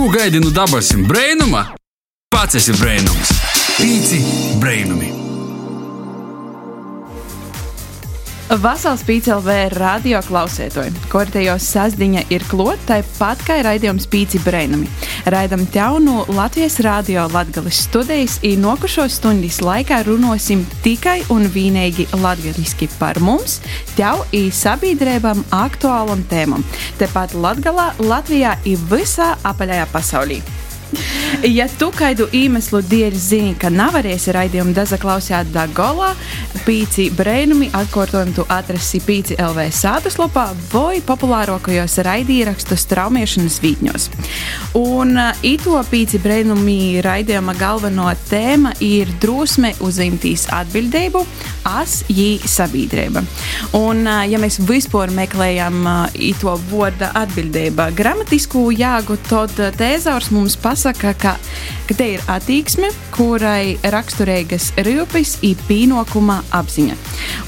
Ko gaidi no dabasim brainuma? Pats esi brainums. Pīci brainumi. Vasals PCLV radio klausētoji, kortējos sasdiņa ir klot, tāpat kā raidījums Pīci Brainami. Raidam no Latvijas radio Latgales studijas, i nokušo stundas laikā runosim tikai un vienīgi latgaliski par mums, tev i sabiedrībām aktuālam tēmam. Tepat Latgalā, Latvijā i visā apaļajā pasaulī. Ja tu kādu iemeslu dēļ zini, ka nevarēsi raidījumu daza klausīt Dagolā, pīci brēnumi atkārtojumu tu atrasi pīci LV sātaslapā vai populārākajos raidīrakstu straumēšanas vītņos. Un ito pīci brēnumi raidījuma galveno tēma ir drosme uzimtīs atbildību, as jī sabiedrība. Un, ja mēs vispār meklējam ito vārda atbildība gramatisku jāgu, tad tēzaurs mums pasaka, ka, ka te ir attieksme, kurai raksturīgas rīpes ir pienākuma apziņa.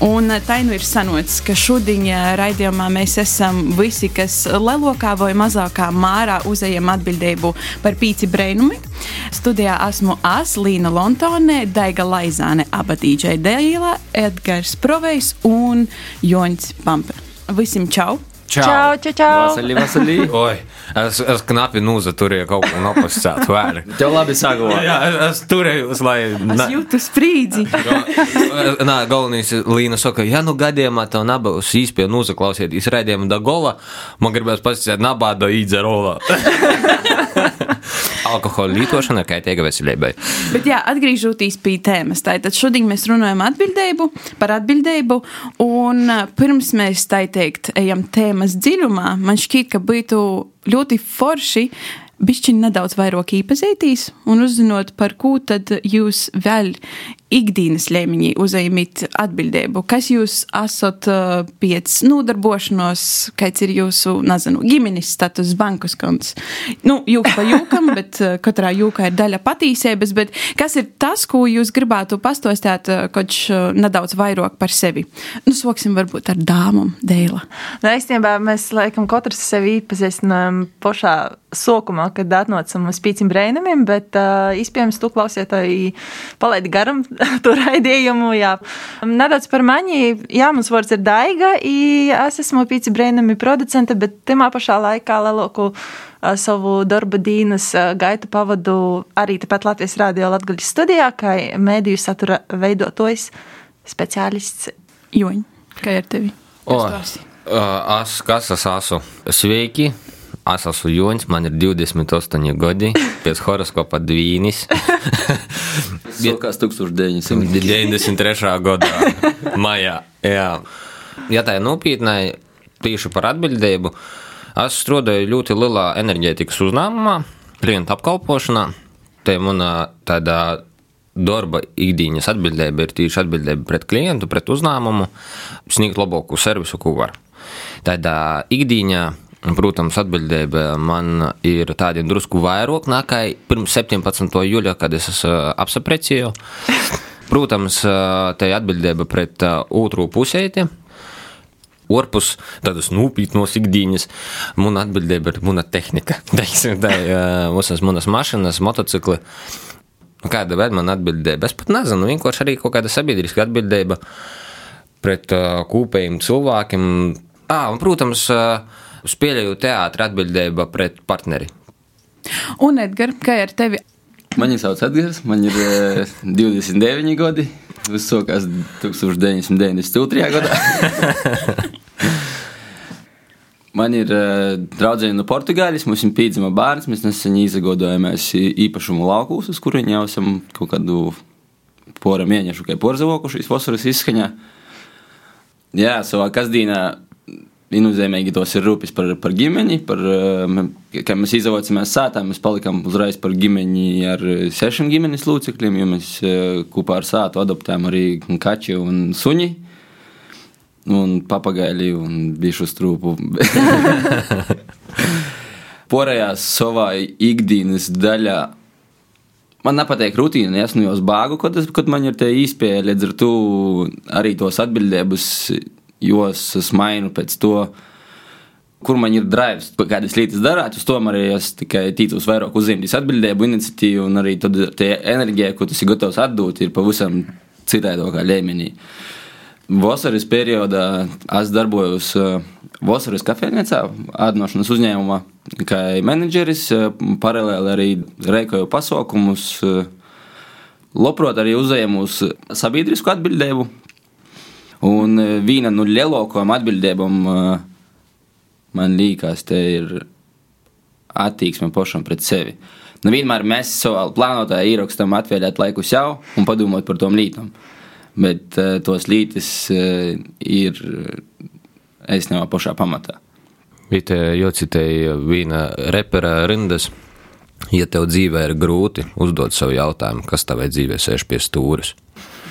Un tā nu ir sanots, ka šodien raidījumā mēs esam visi, kas lielākā vai mazākā mērā uzējam atbildību par pīci brēnumi. Studijā esmu es, Līna Lontone, Daiga Laizāne, Abadīģai Dēlā, Edgars Provejs un Joņs Pampe. Visiem čau! Čau, čau, čau! čau. Vasarī, vasarī. Oi, es, es knapi nuzaturēju kaut ko nopascētu vēri. Tev labi saglabāt. Jā, es, es turēju, lai. Es jūtu sprīdzi. Nā, galvenais Līna saka, ja nu gadījumā tev nabūs īspēja nuzaklausīt izraidījumu da gola, man gribēs pasakāt, nabāda īdzerola. Alkohola lietošana ir kaitīga veselībai. Bet, jā, atgriežoties pie tēmas, tātad šodien mēs runājam atbildību, par atbildību, un pirms mēs tā teikt ejam tēmas dziļumā, man šķiet, ka būtu ļoti forši bišķiņ nedaudz vairāk iepazīties un uzzinot, par ko tad jūs vēl ikdienas līmenī uzņemat atbildību. Kas jūs esat pēc nodarbošanos, kāds ir jūsu, nezinu, ģimenes status, bankas konts? Nu, jūka pa jūkam, bet katrā jūkā ir daļa patīsības, bet kas ir tas, ko jūs gribētu pastostāt, koč uh, nedaudz vairāk par sevi? Nu, soksim varbūt ar dāmam, Dēla. Nu, īstenībā mēs laikam katrs sevi iepazīstinām pašā sokumā, kad atnācam uz pīcim brēnumiem, bet uh, iespējams tu klausītāji palaidi garam to raidījumu. Jā. Nedaudz par mani. Jā, mums vārds ir Daiga. Es esmu pīci brēnumi producente, bet tajā pašā laikā lielāku savu darba dienas gaitu pavadu arī tepat Latvijas Rādio Latvijas studijā, kā mēdīju satura veidotājs, speciālists. Joņ, kā ir tevi? O, es, kas es esmu? Sveiki! Es esmu Joņš, man ir 28 gadi, pēc horoskopa dvīnis. Sākās 1993. gadā, maijā. Jā. Ja tā ir nopietnai, tieši par atbildību, es strādāju ļoti lielā enerģētikas uzņēmumā, klientu apkalpošanā. Te manā tādā darba ikdienas atbildība ir tieši atbildība pret klientu, pret uzņēmumu, sniegt labāku servisu, ko var. Tādā ikdienā Protams, atbildība man ir tāda drusku vairāk nekā pirms 17. jūlijā, kad es apsaprecēju. Protams, tā ir atbildība pret otru pusēti. Orpus tādas nopietnas ikdienas, mana atbildība ir mana tehnika. Teiksim, tā ir visas manas mašīnas, motocikli. Kāda veida man atbildība? Es pat nezinu, vienkārši arī kaut kāda sabiedriska atbildība pret kopējiem cilvēkiem. Ah, un, protams, uh, uz pieļauju teātra atbildība pret partneri. Un, Edgars, kā ar tevi? Mani sauc Edgars, man ir uh, 29 gadi. Viss sākās 1992. gadā. Man ir uh, draudzene no Portugāles, mums ir pīdzima bērns. Mēs nesen izgodojāmies īpašumu laukos, uz kuriem jau esam kaut kādu pora mēnešu, kā porzavokušies vasaras izskaņā. Jā, savā kasdienā Inuzēmīgi tos ir rūpes par, par ģimeni, par, kad mēs izavocāmies sātā, mēs palikām uzreiz par ģimeni ar sešiem ģimenes locekļiem, jo mēs kopā ar sātu adoptējām arī kaķi un suņi. Un papagaili un bišu strūpu. Porējās savā ikdienas daļā. Man nepatīk rutīna, es nu jau bāgu, kad, es, kad man ir tie īspēja, līdz ar to arī tos atbildības jos es mainu pēc to, kur man ir drives, kādas lietas darāt. Uz to arī es tikai tītos vairāk uzņemties atbildību, iniciatīvu, un arī tie enerģija, ko tu esi gatavs atdot, ir pavisam citādākā līmenī. Vasaras periodā es darbojos uh, Vasaras kafejnīcā, atnošanas uzņēmumā, kā menedžeris, uh, paralēli arī reikoju pasaukumus. Uh, Labprāt, arī uzņēmus sabiedrisku atbildību. Un viena no lielākajām atbildībām man liekas, te ir attieksme pašam pret sevi. Nu, vienmēr mēs savā plānotā ierakstām atvēlēt laiku sev un padomāt par tom lītām. Bet uh, tos lītis uh, ir es nevā pašā pamatā. Vite jocitēja viena repera rindas. Ja tev dzīvē ir grūti uzdot savu jautājumu, kas tavai dzīvē sēž pie stūres?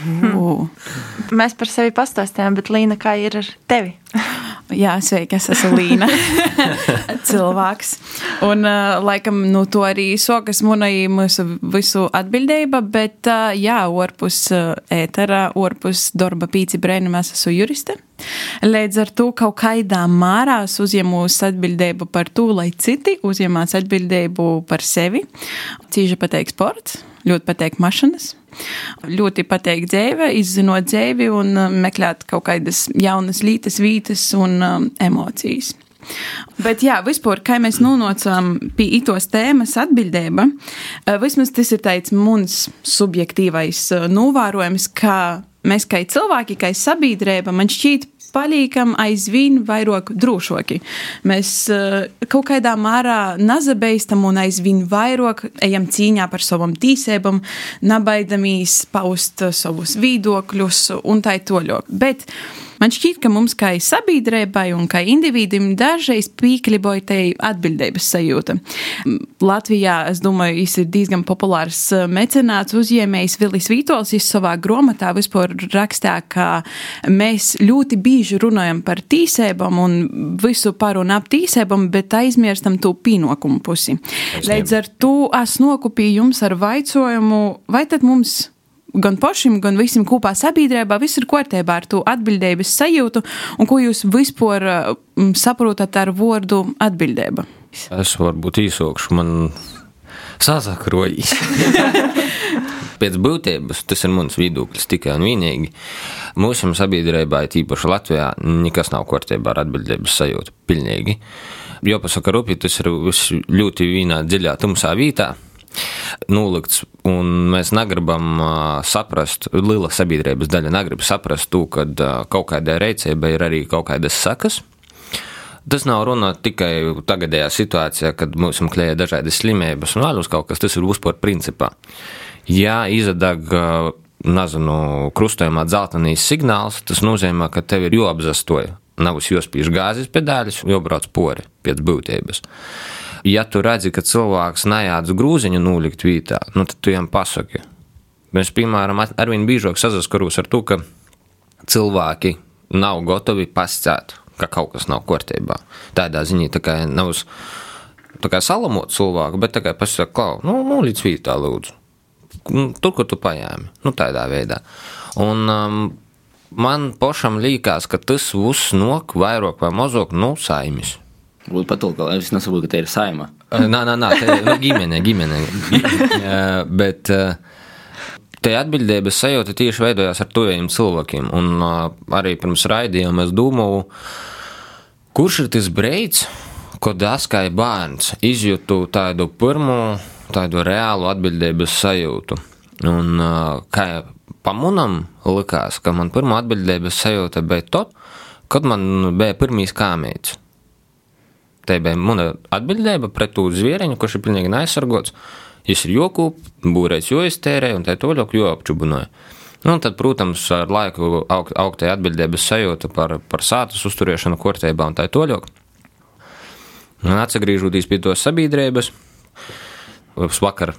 Uh. Mēs par sevi pastāstījām, bet Līna, kā ir ar tevi? Jā, sveiki, es esmu Līna. Cilvēks. Un, uh, laikam, nu, to arī sokas monai mūsu visu atbildība, bet, uh, jā, orpus uh, ētera, orpus darba pīci brēnu mēs esmu juriste. Līdz ar to kaut kādā mārās uzņemos atbildību par to, lai citi uzņemās atbildību par sevi. Cīža pateik sports, ļoti pateik mašinas. Ļoti patīk dzīve, izzinot dzīvi un meklēt kaut kādas jaunas lietas, vītas un um, emocijas. Bet, jā, vispār, kā mēs nonācām pie itos tēmas atbildība, vismaz tas ir tāds mums subjektīvais novērojums, ka mēs kā cilvēki, kā sabiedrība, man šķiet, paliekam aizvien vairāk drošāki. Mēs uh, kaut kādā mērā nazabeistam un aizvien vairāk ejam cīņā par savām tīsībām, nabaidamies paust savus viedokļus un tā tālāk. Man šķiet, ka mums kā sabiedrībai un kā individim dažreiz pīkļiboja te atbildības sajūta. Latvijā, es domāju, ir diezgan populārs eh, mecenāts uzņēmējs Vilis Vītols. Viņš savā grāmatā vispār rakstā, ka mēs ļoti bieži runājam par tīsībām un visu par un ap tīsībām, bet aizmirstam to pienākumu pusi. Līdz ar to es nokopīju jums ar vaicojumu, vai tad mums gan pašam, gan visam kopā sabiedrībā viss ir kārtībā ar to atbildības sajūtu, un ko jūs vispār um, saprotat ar vārdu atbildība? Es varbūt īsokšu, man sasakrojas. Pēc būtības tas ir mans viedoklis tikai un vienīgi. Mūsu sabiedrībā, tīpaši Latvijā, nekas nav kārtībā ar atbildības sajūtu. Pilnīgi. Jo pasaka, rupi tas ir ļoti vienā dziļā, tumsā vietā nolikts, un mēs negribam uh, saprast, liela sabiedrības daļa negrib saprast to, ka uh, kaut kādai reizei ir arī kaut kādas sakas. Tas nav runa tikai tagadējā situācijā, kad mums klēja dažādas slimības un vēl uz kaut kas, tas ir uzpār principā. Ja izadag, nezinu, krustojumā dzeltenīs signāls, tas nozīmē, ka tev ir jāapzastoja. Nav jāspīž gāzes pedāļus, jābrauc pori pēc būtības ja tu redzi, ka cilvēks nejādz grūziņu nolikt vītā, nu, tad tu viņam pasaki. Mēs, piemēram, arvien biežāk saskaros ar to, ka cilvēki nav gatavi pascēt, ka kaut kas nav kārtībā. Tādā ziņā tā kā nav uz tā kā salamot cilvēku, bet tikai pasaka, klau, nu, nu līdz vītā lūdzu. Nu, tur, kur tu paņēmi, nu, tādā veidā. Un um, man pašam liekas, ka tas viss nok vairāk vai mazāk no saimis. Būtu patulka, lai es nesaprotu, ka te ir saima. Nē, nē, nē, tā ir nu, ģimene, ģimene. Bet te atbildības sajūta tieši veidojās ar tuviem cilvēkiem. Un arī pirms raidījuma es domāju, kurš ir tas breids, kad es kā bērns izjūtu tādu pirmo, tādu reālu atbildības sajūtu. Un kā pamanam likās, ka man pirmā atbildības sajūta bija tad, kad man bija pirmīs kāmītes. Bija mana atbildība pret to zvieriņu, kurš ir pilnīgi neaizsargots. Viņš ir joku, būrēts, jo iztērēja un tā toļok, jo apčubinoja. Nu, tad, protams, ar laiku aug, augtēja atbildības sajūta par, par sātas uzturēšanu kortībā un tā toļok. Atgriežoties pie tos sabiedrības, vakar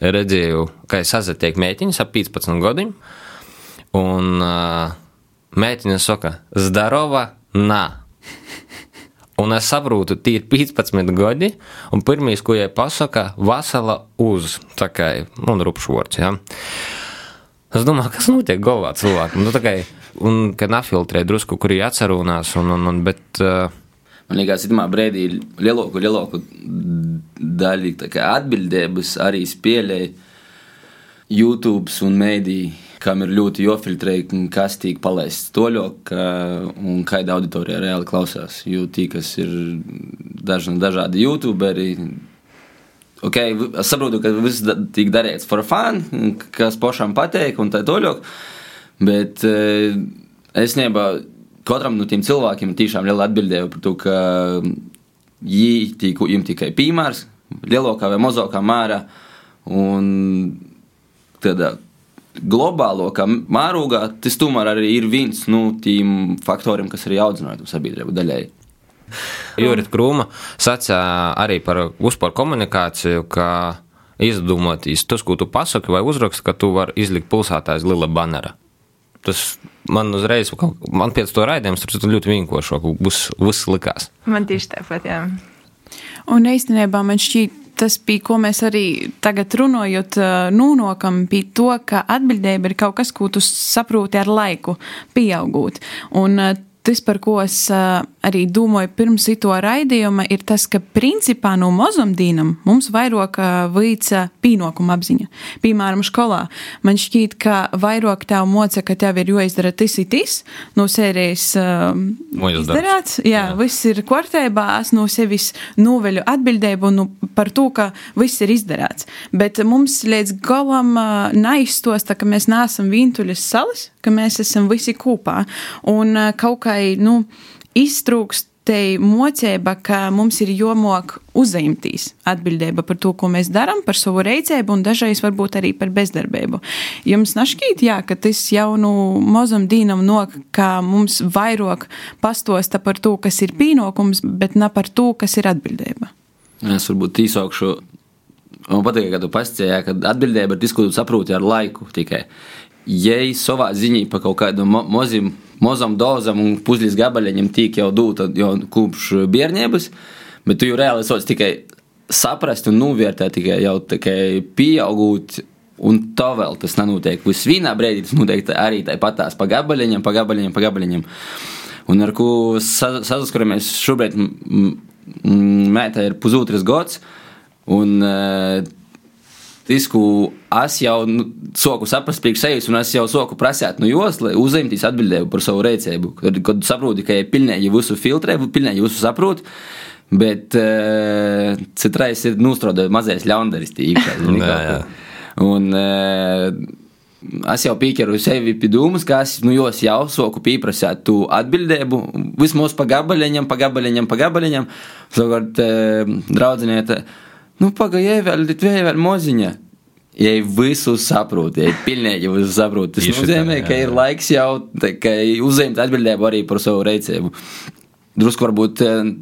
redzēju, ka es sazatiek mētiņas ap 15 gadiem, un uh, mētiņa saka, zdarova, nā. Un es saprotu, tie ir 15 gadi, un pirmīs, ko viņai pasaka, vasala uz, tā kā, nu, rupšvorts, jā. Ja? Es domāju, kas notiek galvā cilvēkam, nu, tā kā, un, kad nafiltrē drusku, kur ir atcerunās, un, un, un, bet, uh, Man liekas, ka tajā brīdī lielāko, lielāko daļu tā atbildības arī spēlēja YouTube un mēdī, kam ir ļoti jofiltrēji, kas tiek palaists toļok un kāda auditorija reāli klausās. Jo tie, kas ir daži, dažādi youtuberi, ok, es saprotu, ka viss tiek darīts for fun, kas pašam patīk un tā toļok, bet eh, es nebā katram no tiem cilvēkiem tiešām liela atbildība par to, ka viņi viņiem tikai piemērs, lielākā vai mazākā mērā, un tādā globālākā mērogā tas tomēr arī ir viens no tiem faktoriem, kas arī audzināja to sabiedrību daļai. Jurita Krūma sacīja arī par uzpār komunikāciju, ka izdomātīs tas, ko tu pasaki vai uzraksti, ka tu vari izlikt pulsētājs lila banera. Tas man uzreiz, man pēc to raidījums, tas ļoti vienkārši būs viss likās. Man tieši tāpat, jā. Un īstenībā man šķiet, tas bija, ko mēs arī tagad runājot, ā, nonākam pie to, ka atbildība ir kaut kas, ko tu saproti ar laiku, pieaugot. Un ā, tas, par ko es ā, arī domāju pirms to raidījuma, ir tas, ka principā no mazumdīnam mums vairāk ā, veica pienākuma apziņa. Piemēram, skolā man šķiet, ka vairāk tev moca, ka tev ir jāizdara tas ir tas, no sērijas darbs. izdarāts. Jā, jā, viss ir kārtībā, es no sevis noveļu atbildību nu, par to, ka viss ir izdarīts. Bet mums līdz galam uh, neizstosta, ka mēs neesam vientuļas salas, ka mēs esam visi kopā. Un uh, kaut kā nu, iztrūkst. Te mocība, ka mums ir jomok uzņemtīs atbildība par to, ko mēs darām, par savu reizēbu un dažreiz varbūt arī par bezdarbību. Jums našķīt, jā, ka tas jau nu mazam dīnam nok, ka mums vairāk pastosta par to, kas ir pienākums, bet ne par to, kas ir atbildība. Es varbūt īsākšu. Man patīk, ka tu pasakīji, ka tas, ko tu saproti ar laiku tikai. Ja savā ziņā par kaut kādu mo mozam dozam un puzles gabaliņam tīk jau dūta jau kopš bērnības, bet tu jau reāli sots tikai saprast un novērtēt tikai jau tikai pieaugot. Un tā vēl tas nenotiek. Viss vienā brīdī tas notiek arī tāpatās pa gabaliņam, pa gabaliņam, pa gabaliņam. Un ar ko sa saskaramies šobrīd, mētā ir pusotras gads. Un uh, ko es jau nu, soku saprast priekš sevis, un es jau soku prasīt no jos, lai uzņemtīs atbildību par savu rīcību. Kad, kad saproti, ka ir pilnīgi visu filtrē, pilnīgi visu saprot. Bet uh, citreiz ir nostrādājis mazais ļaundaris. Un uh, es jau pieķeru sevi pie dūmas, ka es nu, jos jau soku pieprasīt tu atbildību. Vismaz pa gabaliņam, pa gabaliņam, pa gabaliņam. Savukārt, uh, draudziniete, nu pagaidā vēl, vēl, vēl moziņa. Ja visu saprot, ja pilnīgi visu saprot, tas nozīmē, ka ir laiks jau uzņemt atbildību arī par savu rīcību. Drusku varbūt eh,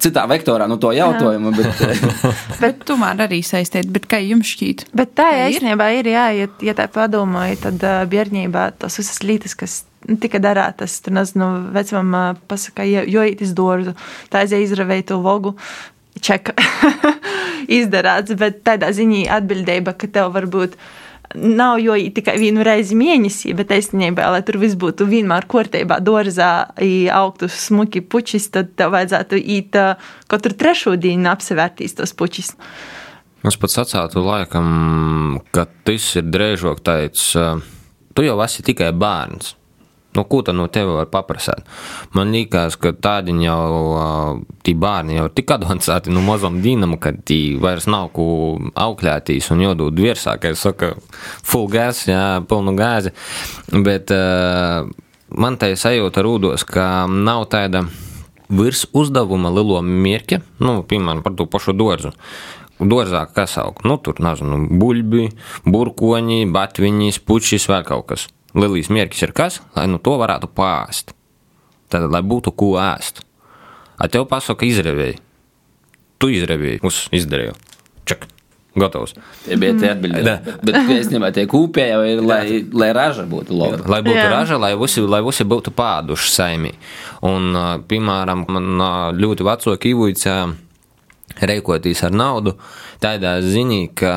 citā vektorā no to jautājumu, bet eh, Bet tomēr arī saistīt, bet kā jums šķiet? Bet tā īstenībā ir, jā, ja, ja tā padomāju, tad uh, bērnībā tas visas lietas, kas nu, tika darātas, tur nezinu, vecumam uh, pasaka, jo, jo ītis dorzu, tā aizēja izravēt to vogu. Čeka izdarāts, bet tādā ziņā atbildība, ka tev varbūt nav jo tikai vienu reizi mēnesī, bet īstenībā, lai tur viss būtu vienmēr kārtībā, dārzā, augtu smuki puķis, tad tev vajadzētu īt katru trešo dienu apsevērtīs tos puķis. Es pats sacītu, laikam, ka tas ir drēžok tāds, eh, tu jau esi tikai bērns. Nu, ko tad no tevis var paprasāt? Man liekas, ka tādi jau, tie bērni jau ir tik avansēti no mazam dīnam, ka tie vairs nav ko aukļētīs un jodūt virsā, ka es saku, full gas, jā, pilnu gāzi. Bet uh, man tā sajūta rūdos, ka nav tāda virs uzdevuma lielo mērķa, nu, piemēram, par to pašu dārzu. Dārzā kas aug? Nu, tur nezinu, buļbuļi, burkoņi, batviņi, puķis, vēl kaut kas. Lielīs mērķis ir kas? Lai nu to varētu pāst. Tad, lai būtu ko ēst. A tev pasaka, izrevēji. Tu izrevēji, uz izdarīju. Čak, gatavs. tie bija tie atbildīgi. Bet īstenībā tie kūpēji jau ir, lai, lai raža būtu laba. Lai būtu Jā. Raža, lai visi, lai visi būtu pāduši saimī. Un, piemēram, man ļoti veco kīvuicā reikotīs ar naudu tādā ziņā, ka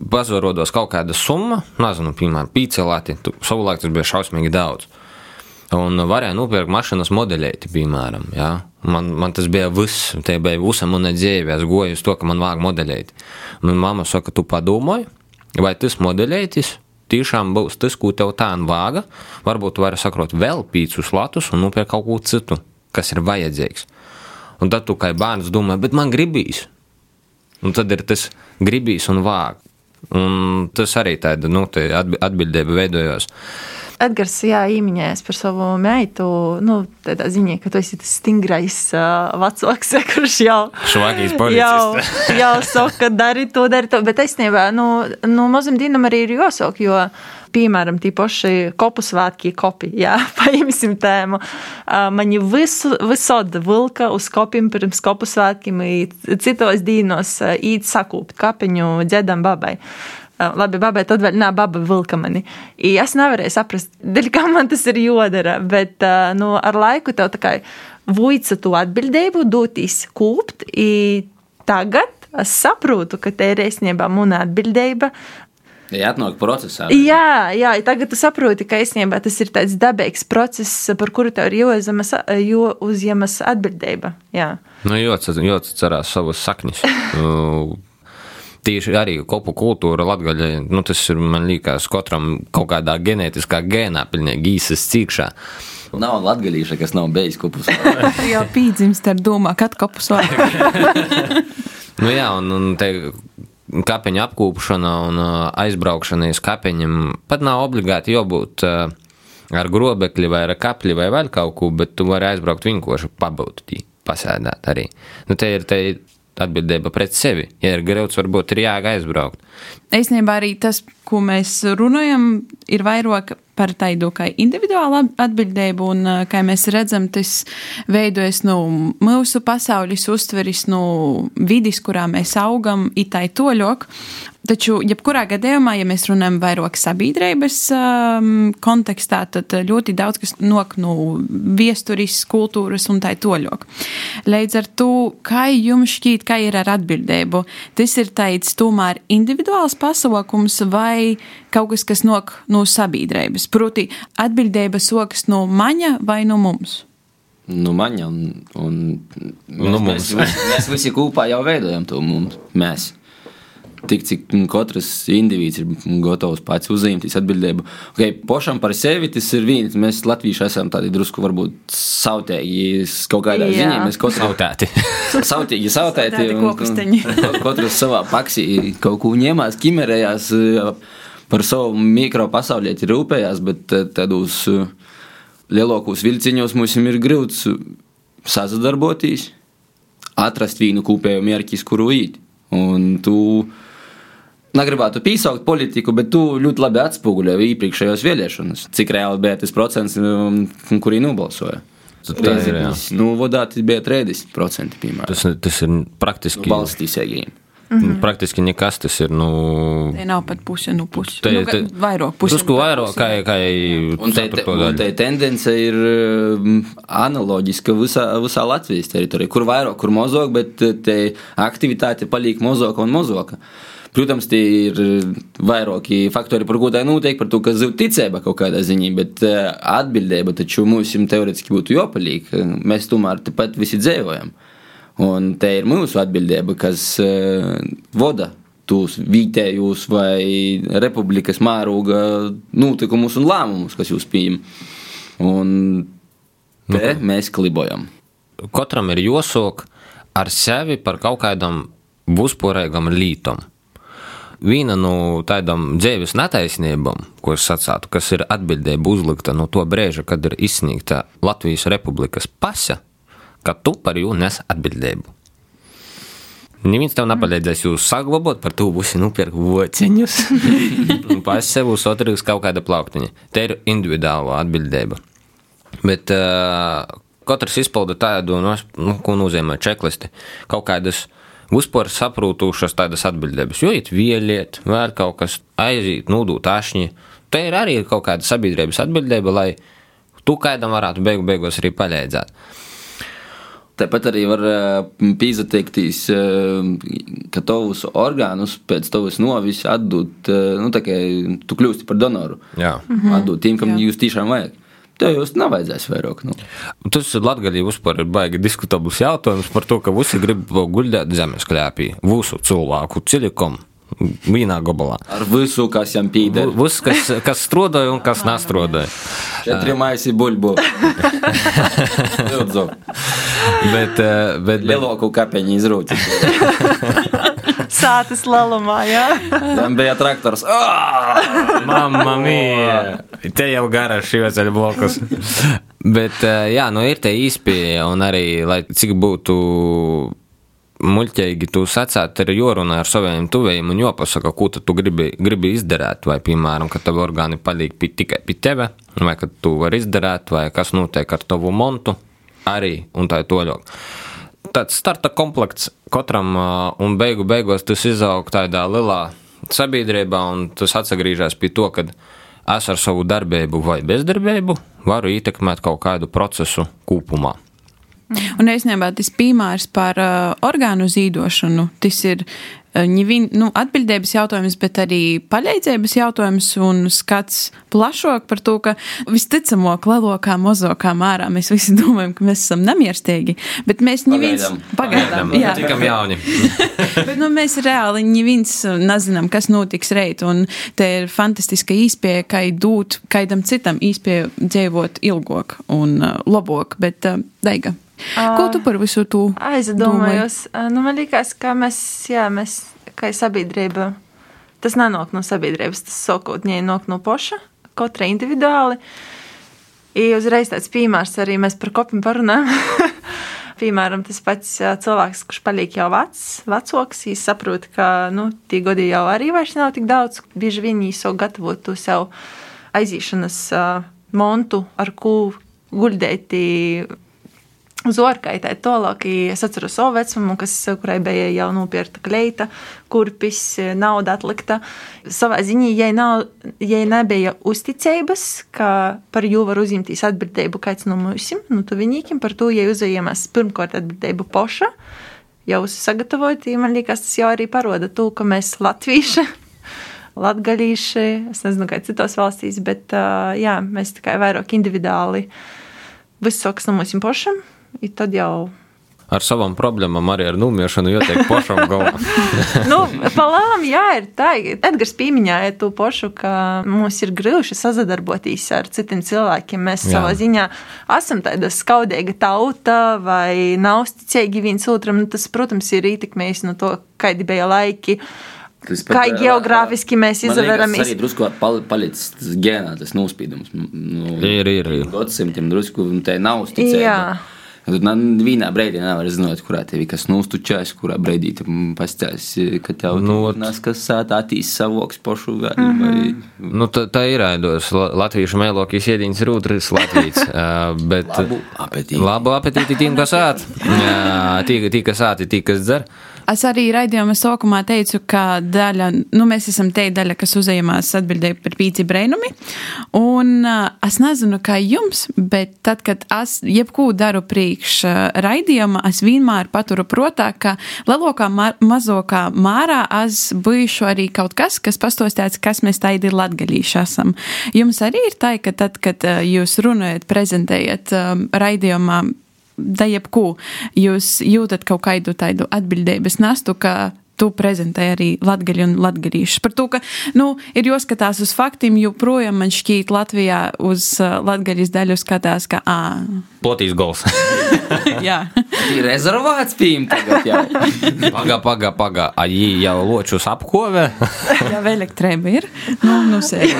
pazvarodos kaut kāda summa, nezinu, piemēram, pīcelāti, savulaik tas bija šausmīgi daudz. Un varēja nopirkt mašīnas modeļēti, piemēram. Ja? Man, man tas bija viss, tie bija visa mana dzīve. Es goju uz to, ka man vajag modeļēt. Un mamma saka, tu padomāji, vai tas modeļētis tiešām būs tas, ko tev tā vāga. Varbūt tu vari sakrot vēl pīcis latus un nopirkt kaut ko citu, kas ir vajadzīgs. Un tad tu kā bērns domā, bet man gribīs. Un tad ir tas gribīs un vāg. Un tas arī tāda nu, atbildība veidojās. Edgars jā, īmiņēs par savu meitu. Nu, tādā ziņā, ka tu esi tas stingrais uh, vecāks, kurš jau Švagīs jau, jau saka, dari to, dari to. Bet es nevaru, nu, nu mazam dīnam arī ir jāsaka, jo, piemēram, tīpaši kopu svētki kopi, jā, paimsim tēmu. Mani visu, visod vilka uz kopiem pirms kopu svētkiem, citos dīnos īt sakūpt kapiņu dziedam babai. Labi, babai, tad vēl nav baba vilka mani. I es nevarēju saprast, dēļ, kā man tas ir jodara, bet nu, ar laiku tev tā kā vuica to atbildību, doties kūpt. Tagad es saprotu, ka te ir īstenībā mana atbildība. Jā, atnāk procesā. Jā, jā, tagad tu saproti, ka īstenībā tas ir tāds dabīgs process, par kuru tev ir jāuzņemas, jāuzņemas atbildība. Jā. Nu, jāatcerās savas saknes. tieši arī kopu kultūra latgaļai, nu, tas ir, man liekas, katram kaut kādā ģenētiskā gēnā, pilnīgi īsas cīkšā. Nav latgaļīša, kas nav beidzis kopus. jau pīdzimst ar domā, kad kopus vajag. nu jā, un, un te kapeņa apkūpšana un aizbraukšana uz kapeņiem pat nav obligāti jābūt ar grobekli vai ar kapli vai vēl kaut ko, bet tu vari aizbraukt vienkārši pabūt, pasēdēt arī. Nu, te ir, te atbildība pret sevi. Ja ir grauds, varbūt ir jāga aizbraukt. Īstenībā arī tas, ko mēs runājam, ir vairāk par tādu kā individuālu atbildību, un kā mēs redzam, tas veidojas no nu, mūsu pasaules uztveris, no nu, vidis, kurā mēs augam, itai toļok. Taču, jebkurā gadījumā, ja mēs runājam vairāk sabiedrības um, kontekstā, tad ļoti daudz kas nok no viesturis, kultūras un tā toļok. Līdz ar to, kā jums šķiet, kā ir ar atbildību, tas ir tāds tomēr individuāls pasaukums vai kaut kas, kas nok no sabiedrības. Proti, atbildība sokas no maņa vai no mums? Nu, maņa un, un mēs, nu, mēs, mēs, mēs visi kopā jau veidojam to mums. Mēs tik cik katrs indivīds ir gatavs pats uzņemties atbildību. Okay, pošam par sevi tas ir viens. Mēs latvieši esam tādi drusku varbūt sautēji kaut kādā Jā. ziņā. Mēs katrs sautēti. sautīgi sautēti. Katrs savā paksī kaut ko ņemās, ķimerējās par savu mikropasaulieti rūpējās, bet tādos lielākos vilciņos mums ir grūts sazadarboties, atrast vienu kopēju mērķi, kuru īt. Un tu negribētu piesaukt politiku, bet tu ļoti labi atspoguļoji iepriekšējos vēlēšanas, cik reāli bija tas procents, um, kurī nobalsoja. Tas ir nu, vodāti bija 30%. Piemēram. Tas, tas ir praktiski nu, valsts izsēgījumi. Mm -hmm. Praktiski nekas tas ir. Nu, te nav pat puse no puses. Te, nu, te, vairāk, puse. Drusku vairāk, kā, kā un te, te, un te tendence ir um, analoģiska visā, visā Latvijas teritorijā. Kur vairāk, kur mazāk, bet te aktivitāte paliek mazāka un mazāka. Protams, tie ir vairāki faktori, par ko tā notiek, par to, ka zūd ticība kaut kādā ziņā, bet eh, atbildība taču mums teorētiski būtu jāpaliek. Mēs tomēr tepat visi dzīvojam. Un te ir mūsu atbildība, kas uh, vada tos vietējos vai republikas mēroga notikumus un lēmumus, kas jūs pieņem. Un te nu, mēs klibojam. Katram ir jāsok ar sevi par kaut kādam vispārīgam lītam viena no tādām dzīves netaisnībām, ko es sacītu, kas ir atbildība uzlikta no to brīža, kad ir izsniegta Latvijas Republikas pasa, ka tu par jū nes atbildību. Neviens tev nepalīdzēs jūs saglabāt, par to būs nopirkt vociņus. Pats sev būs otrīgs kaut kāda plauktiņa. Te ir individuāla atbildība. Bet uh, katrs izpilda tādu, nu, nu ko nozīmē čeklisti, kaut kādas uh, vispār saprūtušas tādas atbildības. Jo it vieliet, vēl kaut kas aiziet, nūdūt ašņi. Te ir arī kaut kāda sabiedrības atbildība, lai tu kādam varētu beigu beigās arī palīdzēt. Tāpat arī var pīzateikties, ka tavus orgānus pēc tavas novis atdot, nu, tā kā tu kļūsti par donoru. Jā. Mhm. Atdot tiem, kam Jā. jūs tiešām vajag. Tev jūs nevajadzēs vairāk. Nu. Tas Latvijā vispār ir baigi diskutabls jautājums par to, ka visi grib guļēt zemes klēpī. Visu cilvēku cilikam. Vienā gabalā. Ar visu, kas jam pīdēr. Viss, kas, kas strādāja un kas nestrādāja. Četri maisi buļbu. Lūdzu, Bet, eh, bet, bet, lielāku kapeņu izrūti. Sātas lalumā, jā. Tam bija traktors. Ah! Mamma mia! Te jau garā šī ceļa blokus. Bet, jā, nu ir tie īspēja, un arī, lai cik būtu muļķīgi tu sacēt, ir jārunā ar saviem tuvējiem un jāpasaka, ko tu gribi, gribi izdarīt. Vai, piemēram, ka tavi orgāni paliek pi, tikai pie tevi, vai ka tu vari izdarīt, vai kas notiek ar tavu montu arī, un tā ir toļok. Tāds starta komplekts katram, ā, un beigu beigās tas izaug tādā lielā sabiedrībā, un tas atgriežas pie to, ka es ar savu darbību vai bezdarbību varu ietekmēt kaut kādu procesu kopumā. Un īstenībā tas piemērs par uh, orgānu zīdošanu, tas ir uh, ņivin, nu, atbildības jautājums, bet arī paļaidzības jautājums un skats plašāk par to, ka visticamāk, lielākā, mazākā mērā mēs visi domājam, ka mēs esam nemierstīgi, bet mēs ņivins Pagaidām. pagaidām, jā. Tikam jauni. Bet nu, mēs reāli ņivins nezinām, kas notiks reit, un te ir fantastiska īspēja, kā dūt kaidam citam īspēju dzīvot ilgāk un uh, labāk, bet uh, Daiga. Ko tu par visu to Aizdomājos. Nu, man liekas, ka mēs, jā, mēs kā sabiedrība, tas nenāk no sabiedrības, tas sākotnēji nāk no poša, katra individuāli. Ir uzreiz tāds piemērs, arī mēs par kopiem parunājam. Piemēram, tas pats cilvēks, kurš paliek jau vecs, vecāks, viņš saprot, ka nu, tie gadi jau arī vairs nav tik daudz. Bieži vien viņi jau gatavo to sev aiziešanas uh, montu, ar ko guļdēti uz orkaitē tālāk. Es atceros savu vecumu, kas, kurai bija jau nopirkta kleita, kurpis, nauda atlikta. Savā ziņā, ja, nav, ja nebija uzticības, ka par jū var uzņemties atbildību kāds no mums, nu, tu viņīkim par to, ja uzņemas pirmkārt atbildību poša, jau sagatavot, man liekas, tas jau arī paroda to, ka mēs latvieši. Latvieši, es nezinu, kā citos valstīs, bet jā, mēs tikai vairāk individuāli viss sākas no mums pašam, ir tad jau Ar savām problēmām, arī ar numiešanu, jau teikt, pašam galā. nu, palām, jā, ir tā. Edgars pieminēja to pašu, ka mums ir grūti sadarboties ar citiem cilvēkiem. Mēs Jā. savā ziņā esam tāda skaudīga tauta vai nav uzticīgi viens otram. Nu, tas, protams, ir ietekmējis no to, kādi bija laiki. Tas Kā pat, ā, geogrāfiski mēs izveramies. Tas arī drusku pal- palicis tas gēnā, tas nospīdums. Nu, Ir, ir, ir. Gadsimtiem drusku, te nav uzticība. Jā. Tu man vienā brīdī nevar zināt, kurā tev ir kas nustučās, kurā brīdī tu pastās, ka tev Nu, nu, ot. tas, kas sāta attīst savoks pošu vai, Mhm. mm -hmm. vai Nu, tā, tā ir aidos. La- Latviešu mēlokīs iedīns rūtris Latvijas. uh, bet, labu apetīti. Labu apetīti tiem, kas āt. Jā, Tī, tī, kas āti, tī, kas dzer. Es arī raidījuma sākumā teicu, ka daļa, nu, mēs esam te daļa, kas uzņēmās atbildēju par pīci brainumi. Un es nezinu, kā jums, bet tad, kad es jebko daru priekš raidījuma, es vienmēr paturu prātā, ka lielākā, ma mazākā mārā es bijušu arī kaut kas, kas pastāstīts, kas mēs tādi latgalīši esam. Jums arī ir tā, ka tad, kad jūs runājat, prezentējat um, raidījumā, da jebko, jūs jūtat kaut kādu tādu atbildības nastu, ka tu prezentē arī latgaļu un latgaļīšu. Par to, ka, nu, ir jāskatās uz faktiem, jo projām man šķīt Latvijā uz uh, latgaļas daļu skatās, ka, ā, Plotīs gols. jā. Ir rezervāts pīm tagad jau. Pagā, pagā, pagā. Aji jau ločus apkove. Jā, elektrība ir. Nu, nu, sēžu.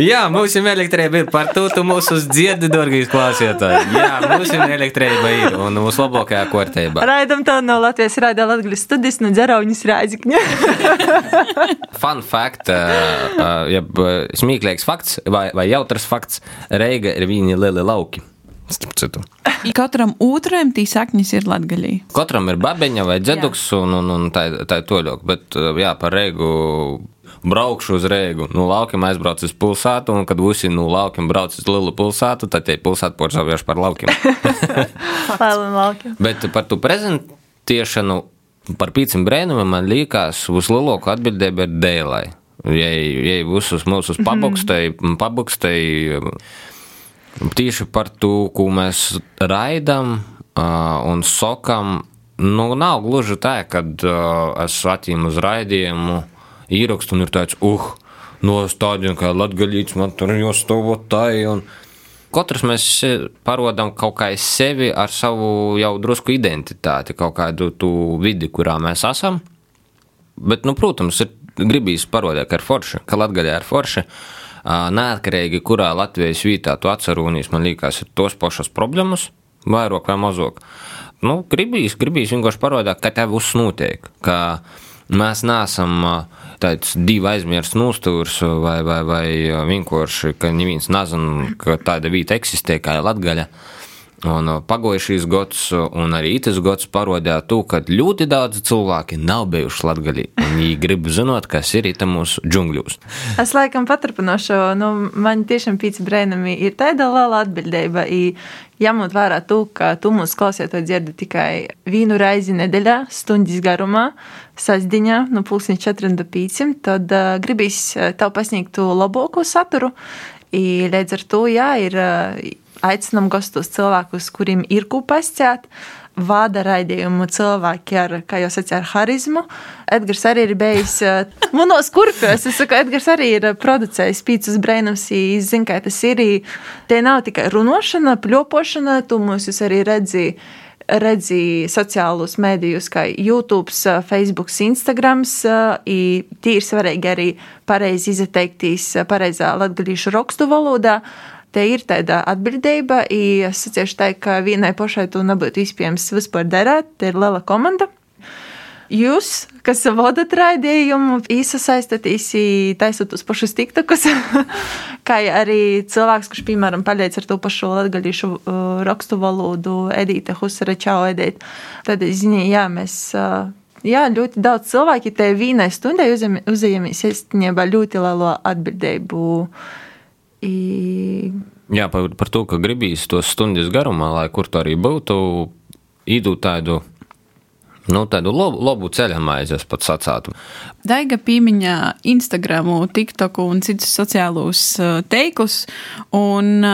Jā, mums ir elektrība ir par to, tu mūsu dziedi, dārgīs klausītāji. Jā, mums ir elektrība ir un mūsu labākajā kārtībā. Raidam to no Latvijas Rādio Latvijas studijas no Dzerauņas Rāzikņa. Fun fact, uh, uh, jeb smieklīgs fakts vai, vai jautrs fakts, Reiga ir viņa lieli lauki. Starp citu. Katram otram tī sakņas ir latgaļī. Katram ir babeņa vai dzeduks, un, un, un tā, tā ir toļok. Bet, jā, par Reigu braukšu uz Reigu. No laukiem aizbraucu uz pilsētu, un kad visi no laukiem brauc uz lielu pilsētu, tad tie pilsētu porcelānieši par laukiem. Bet par to prezentēšanu, par pīcim brēnumiem, man liekas, uz lielāko atbildību ir dēlai. Ja, ja visus mūsu pabukstēji, pabukstēji tieši par to, ko mēs raidām un sokam, nu, nav gluži tā, kad es atņemu uz raidījumu īrakstu un ir tāds, uh, no stādiem, kā latgaļīts, man tur jāstāvot tā, un katrs mēs parodam kaut kā sevi ar savu jau drusku identitāti, kaut kādu tu vidi, kurā mēs esam. Bet, nu, protams, ir gribīs parodēt, ka ir forši, ka latgaļā ir forši. Neatkarīgi, kurā Latvijas vietā tu atcerūnīs, man liekas, ir tos pašas problēmas, vairāk vai mazāk. Nu, gribīs, gribīs vienkārši parodēt, ka tev viss notiek, ka mēs neesam tāds divi aizmirsts nūstūrs vai, vai, vai vienkārši, ka neviens nezina, ka tāda vieta eksistē kā Latgaļa. Un pagājušais gads, un arī tas gads parādīja to, ka ļoti daudz cilvēki nav bijuši latgaļi. Viņi grib zināt, kas ir tā mūsu džungļos. Es laikam paturpināšu, nu, man tiešām pīci brēnami ir tāda liela atbildība. Ņemot vērā to, ka tu mūsu klausītāji dzirdi tikai vienu reizi nedēļā, stundas garumā, sasdiņā, no pulksten 4,5, tad uh, gribīs tev pasniegt to labāko saturu. I, līdz ar to, jā, ir. Uh, aicinām gastos cilvēkus, kuriem ir ko pasciet. Vada raidījumu cilvēki ar, kā jau sacīju, ar harizmu. Edgars arī ir bijis manos kurpjos. Es saku, Edgars arī ir producējis pīcis brēnums, zina, kā tas ir. Te nav tikai runošana, pļopošana, tu mūs arī redzi redzēju sociālos mēdījus, kā YouTube, Facebook, Instagram. Tī ir svarīgi arī pareizi izteiktīs pareizā latviešu rakstu valodā te ir tāda atbildība. Es sacīšu tā, ka vienai pašai to nebūtu iespējams vispār darīt. Te ir liela komanda. Jūs, kas vadat raidījumu, iesaistāties, taisot uz pašus tiktokus, kā arī cilvēks, kurš, piemēram, paliec ar to pašu latgaļīšu uh, rakstu valodu, Edīte Husara Čau Edīt. Tad, zini, jā, mēs. Uh, jā, ļoti daudz cilvēki te vienai stundai uzņemamies īstenībā ļoti lielo atbildību. I... Jā, par, par to, ka gribīs tos stundas garumā, lai kur tur arī būtu, īdu tādu. Nu, tādu labu, labu ceļu maizi, es pat sacātu. Daiga piemiņā Instagram, TikTok un citus sociālos teikus. Un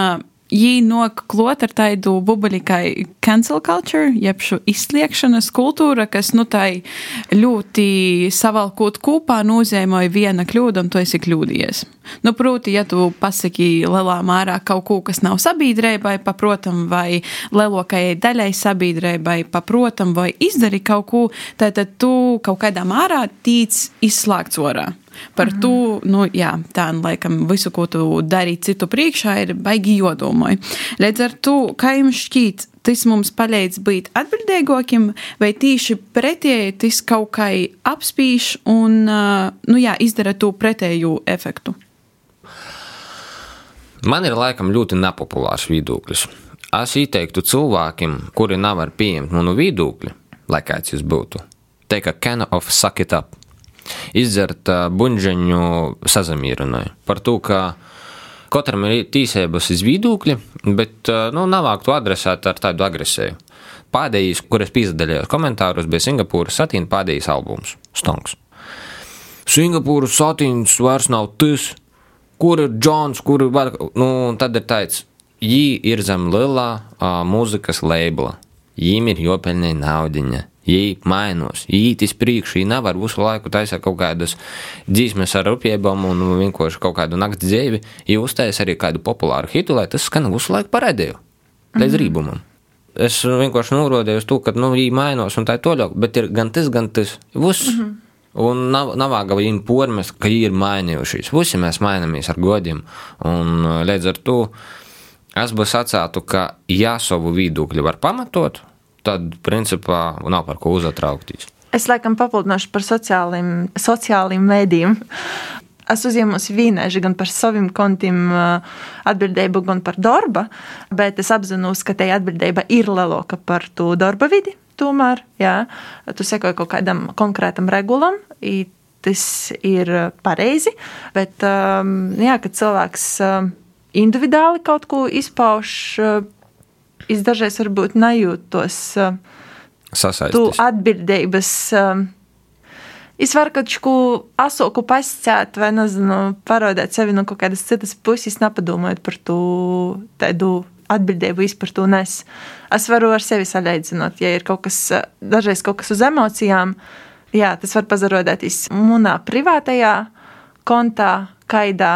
Jī nok klot ar tādu bubuļi kā cancel culture, jeb šo izsliekšanas kultūra, kas, nu, tai ļoti savalkot kopā nozīmēja viena kļūda, un tu esi kļūdījies. Nu, proti, ja tu pasaki lielā mērā kaut ko, kas nav sabiedrībai, paprotam, vai lielākajai daļai sabiedrībai, paprotam, vai izdari kaut ko, tad, tad tu kaut kādā mērā tīc izslēgts orā. Par mm -hmm. to, nu, jā, tā, nu, laikam, visu, ko tu dari citu priekšā, ir baigi jodomai. Līdz ar to, kā jums šķiet, tas mums palīdz būt atbildīgākiem, vai tieši pretēji tas kaut kā apspīš un, nu, jā, izdara to pretēju efektu? Man ir laikam ļoti nepopulārs viedoklis. Es ieteiktu cilvēkiem, kuri nevar pieņemt manu viedokli, lai kāds jūs būtu, teikt, ka can of suck it up izdzert buļbuļsāņu sazamierinājumu. Par to, ka katram ir tīsības iz viedokļi, bet nu, nav to adresēt ar tādu agresiju. Pēdējais, kuras pīzdalījos komentāros, bija Singapūras satīna pēdējais albums - Stonks. Singapūras satīns vairs nav tas, kur ir Džons, kur ir. Nu, tad ir tāds, viņi ir zem lielā uh, mūzikas labela. Viņiem ir jopelnē naudiņa. Mainās, viņi iet uz priekšu, viņi nevar visu laiku taisīt kaut kādas dzīsmes ar rupiebām un vienkārši kaut kādu nakts dzīvi. Viņi uztaisīs arī kādu populāru hitu, lai tas skan visu laiku parādīju, līdz mm -hmm. rībumam. Es vienkārši norādīju uz to, ka nu, viņi mainās un tā ir toļāk, bet ir gan tas, gan tas. Viss. Mm -hmm. Un nav, nav vāga viņiem pormes, ka viņi ir mainījušies. Visi mēs mainamies ar godiem. Un līdz ar to es būtu sacātu, ka ja savu viedokļu var pamatot, tad principā nav par ko uzatraukties. Es laikam papildināšu par sociāliem, sociāliem mēdījiem. Es uzņēmos vīnēži gan par saviem kontiem atbildību, gan par darbu, bet es apzinos, ka tai atbildība ir lielāka par to darba vidi. Tomēr, jā, tu sekoji kaut kādam konkrētam regulam, tas ir pareizi, bet, jā, kad cilvēks individuāli kaut ko izpauž, es dažreiz varbūt nejūtos sasaistīts. atbildības. Es varu kaut ko asoku pasciet, vai nezinu, parādīt sevi no kaut kādas citas puses, nepadomājot par to tādu atbildību vispār to nes. Es varu ar sevi salīdzināt, ja ir kaut kas, dažreiz kaut kas uz emocijām, jā, tas var pazarodēties manā privātajā kontā, kaidā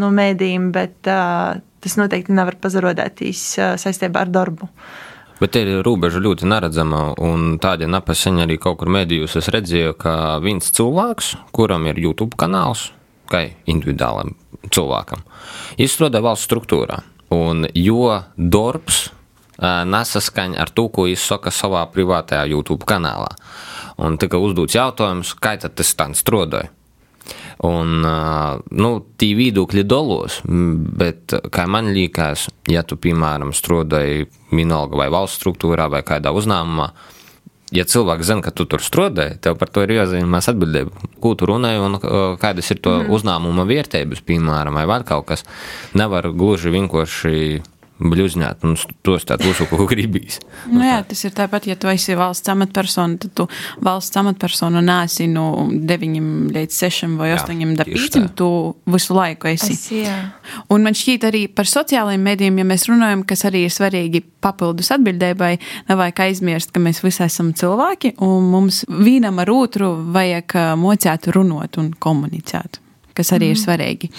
no mēdījiem, bet uh, tas noteikti nevar pazarodēties uh, saistībā ar darbu. Bet ir robeža ļoti neredzama, un tāda napaseņa arī kaut kur medijos es redzēju, ka viens cilvēks, kuram ir YouTube kanāls, kā individuālam cilvēkam, izstrādā valsts struktūrā. Un jo darbs nesaskaņa ar to, ko viņš saka savā privātajā YouTube kanālā. Un tika uzdots jautājums, kā tas tā strādāja. Un, nu, tī viedokļi dalos, bet, kā man liekas, ja tu, piemēram, strādāji vienalga vai valsts struktūrā vai kādā uzņēmumā, ja cilvēks zina, ka tu tur strādāji, tev par to ir jāzīmēs atbildība. Ko tu runāji un kādas ir to mm. uzņēmuma vērtības, piemēram, vai vēl kaut kas. Nevar gluži vienkārši bluznāt, un tos tādu uzsāku, ko gribīs. Nu, jā, tas ir tāpat, ja tu esi valsts amatpersona, tad tu valsts amatpersona nāsi no 9 līdz 6 vai 8 darbīsim, tu visu laiku esi. Es, jā. un man šķiet arī par sociālajiem medijiem, ja mēs runājam, kas arī ir svarīgi papildus atbildēbai, nevajag aizmirst, ka mēs visi esam cilvēki, un mums vienam ar otru vajag mocēt runot un komunicēt, kas arī mm. ir svarīgi.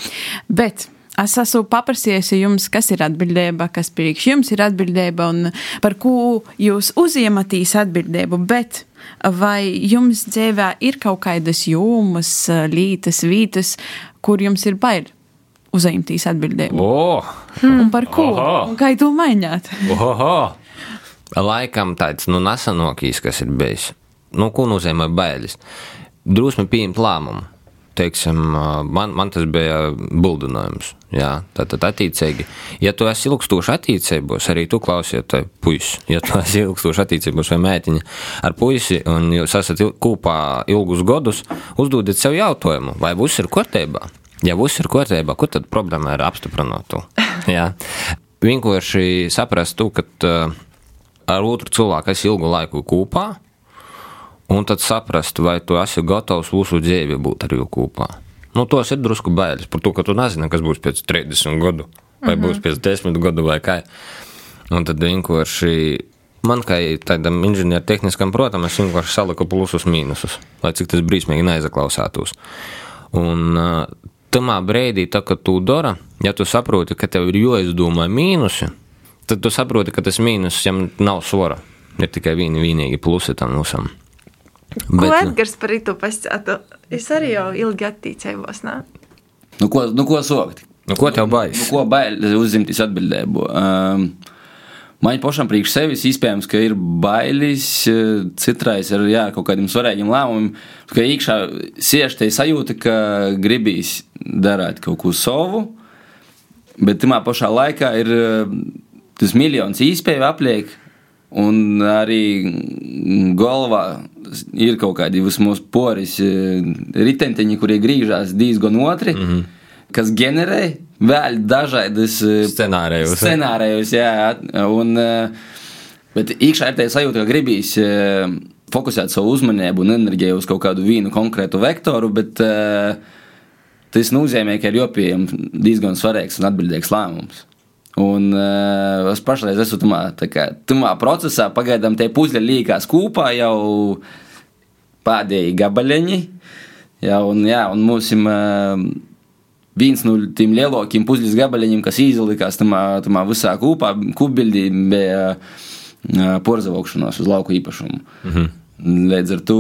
Bet Es esmu paprasījusi jums, kas ir atbildība, kas priekš jums ir atbildība un par ko jūs uziematīs atbildību, bet vai jums dzīvē ir kaut kādas jomas, lītas, vītas, kur jums ir bail uzņemtīs atbildību? Oh. Un par ko? Oho. Un kā to mainīt? Oho. Laikam tāds nu, nesanokīs, kas ir bijis. Nu, ko nozīmē bailes? Drusmi pieņemt lēmumu teiksim, man, man tas bija buldinājums. Jā, tad, attiecīgi, ja tu esi ilgstoši attiecībos, arī tu klausies, tai puisi, ja tu esi ilgstoši attiecībos vai mētiņa ar puisi, un jūs esat kopā ilgus gadus, uzdodiet sev jautājumu, vai viss ir kārtībā. Ja viss ir kārtībā, kur tad problēma ir apstiprināt to? Jā. Vienkārši saprast to, ka ar otru cilvēku esi ilgu laiku kopā, un tad saprast, vai tu esi gatavs visu dzīvi būt ar viņu kopā. Nu, tos ir drusku bailes par to, ka tu nezini, kas būs pēc 30 gadu, vai mm -hmm. būs pēc 10 gadu, vai kā. Un tad vienkārši man, kā tādam inženiertehniskam, protams, es vienkārši saliku plusus, mīnusus, lai cik tas brīsmīgi neaizaklausātos. Un uh, tamā brīdī, tā, kad tu dara, ja tu saproti, ka tev ir jāizdomā mīnusi, tad tu saproti, ka tas mīnus jam nav svara. Ir tikai vieni vienīgi plusi tam visam. Bet, ko Edgars par to pasakātu? Es arī jau ilgi attīcējos. Nu, ko, nu, ko sokt? Nu, ko tev baidās? Nu, ko baidās uzņemties atbildību? Um, Man pašam priekš sevis iespējams, ka ir bailes, citreiz ar jā, kaut kādiem svarīgiem lēmumiem, ka iekšā siež te sajūta, ka gribīs darīt kaut ko savu, bet tajā pašā laikā ir tas miljons īspēju apliek, Un arī galvā ir kaut kādi vismaz poris e, ritentiņi, kurie griežas diezgan otri, mm -hmm. kas ģenerē vēl dažādas e, scenārijus. scenārijus jā, un, e, bet iekšā ir tā sajūta, ka gribīs fokusēt savu uzmanību un enerģiju uz kaut kādu vienu konkrētu vektoru, bet tas nozīmē, ka ir jopiem diezgan svarīgs un atbildīgs lēmums. Un uh, es pašlaik esmu tamā, kā, tamā procesā, pagaidām tie puzļi līkās kopā jau pēdējie gabaliņi. Jā, un, jā, un mums ir uh, viens no tiem lielākiem puzļu gabaliņiem, kas izlikās tamā, tamā visā kopā, kupbildī bija uh, porzavokšanos uz lauku īpašumu. -hmm. Līdz ar to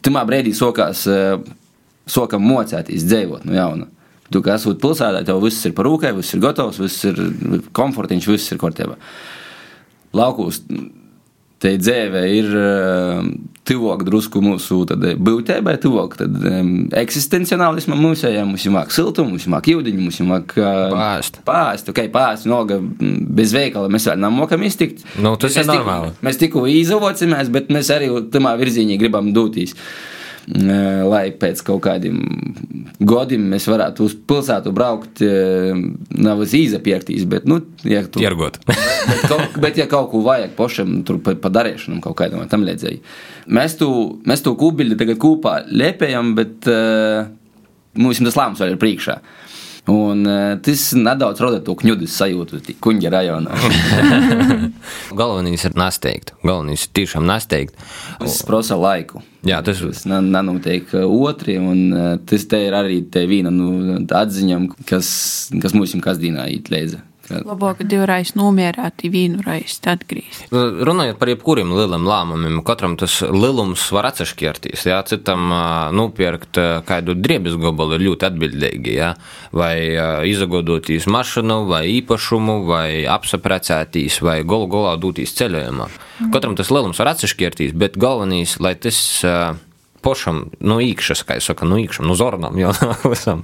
tamā brīdī sokās, uh, sokam mocēties dzīvot no jauna. Tu kā esot pilsētā, tev viss ir par rūkai, viss ir gatavs, viss ir komfortiņš, viss ir kārtībā. Laukos te dzīve ir uh, tuvāk drusku mūsu būtībai, tuvāk um, eksistenciālismam. Mums ir māk siltumu, mums ir māk jūdiņu, mums ir māk uh, pāst. Pāst, ok, pāst, noga bez veikala mēs vēl nemokam iztikt. Nu, tas mēs ir normāli. Tiku, mēs tikko izavocamies, bet mēs arī tamā virzienī gribam dūtīs. Lai pēc kaut kādiem gadiem mēs varētu uz pilsētu braukt, nav uz īza piektīs, bet, nu, ja tu, Iergot. bet, kaut, bet, ja kaut ko vajag pašam, tur pa, pa darīšanam kaut kādam tam līdzēji. Mēs tu, mēs to kūbiļu tagad kopā lepējam, bet uh, mums tas lēmums vēl ir priekšā. Un uh, tas nedaudz rada to kņudus sajūtu, kuņģa rajonā. Galvenais ir nesteigt. Galvenais ir tiešām nesteigt. Tas prasa laiku. Jā, tas Tas na- nenotiek uh, otri, un uh, tas te ir arī te viena nu, atziņa, kas, kas mums ir kasdienā īt līdzi. Ka- Labāk divreiz nomierināti, vienu reizi atgriezt. Nu, Runājot par jebkuriem lieliem lēmumiem, katram tas lielums var atšķirties. Jā, citam nopirkt kādu drēbes gabalu ir ļoti atbildīgi. Jā, vai ā, izagodotīs mašīnu, vai īpašumu, vai apsaprecētīs, vai golu golā dūtīs ceļojumā. Katram tas lielums var atšķirties, bet galvenais, lai tas. Pošam, no īkšķas, kā jau saka, no īkšķam, no zornām jau visam.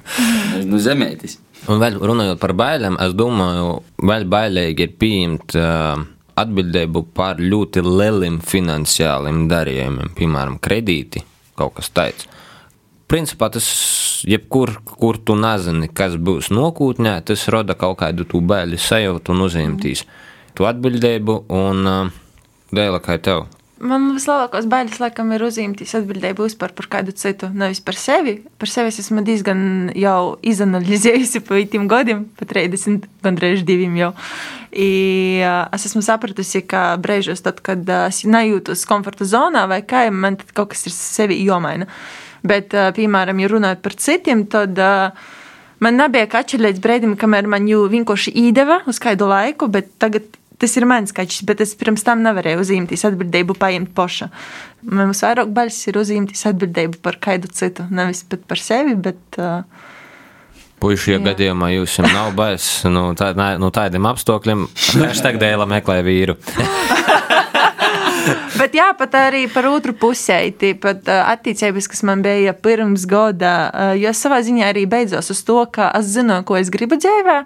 Nu, zemētis. Un vēl runājot par bailēm, es domāju, vēl bailīgi ir pieņemt uh, atbildību par ļoti lieliem finansiāliem darījumiem, piemēram, kredīti, kaut kas tāds. Principā tas, jebkur, kur tu nezini, kas būs nākotnē, tas rada kaut kādu tu baili sajūtu un uzņemtīs tu atbildību un uh, dēļ kā tev. Man vislielākās bailes, laikam, ir uzņemties atbildību par, par kādu citu, nevis par sevi. Par sevi es esmu diezgan jau izanalizējusi pa tiem gadiem, pa 30, gandrīz diviem jau. I, es esmu sapratusi, ka brīžos, kad es nejūtos komforta zonā vai kā, man kaut kas ir sevi jomaina. Bet, piemēram, ja runājot par citiem, tad. Man nebija kaķis līdz brīdim, kamēr man jau vienkārši iedeva uz kādu laiku, bet tagad tas ir mans kaķis, bet es pirms tam nevarēju uzņemties atbildību paņemt poša. Mums vairāk baļas ir uzņemties atbildību par kādu citu, nevis pat par sevi, bet uh, Puiši, ja gadījumā jums nav bailes no, tā, no tādiem apstākļiem, hashtag dēlā meklē vīru. Bet jā, pat arī par otru pusē, tāpat attiecības, kas man bija pirms gada, jo savā ziņā arī beidzās uz to, ka es zinu, ko es gribu dzīvē,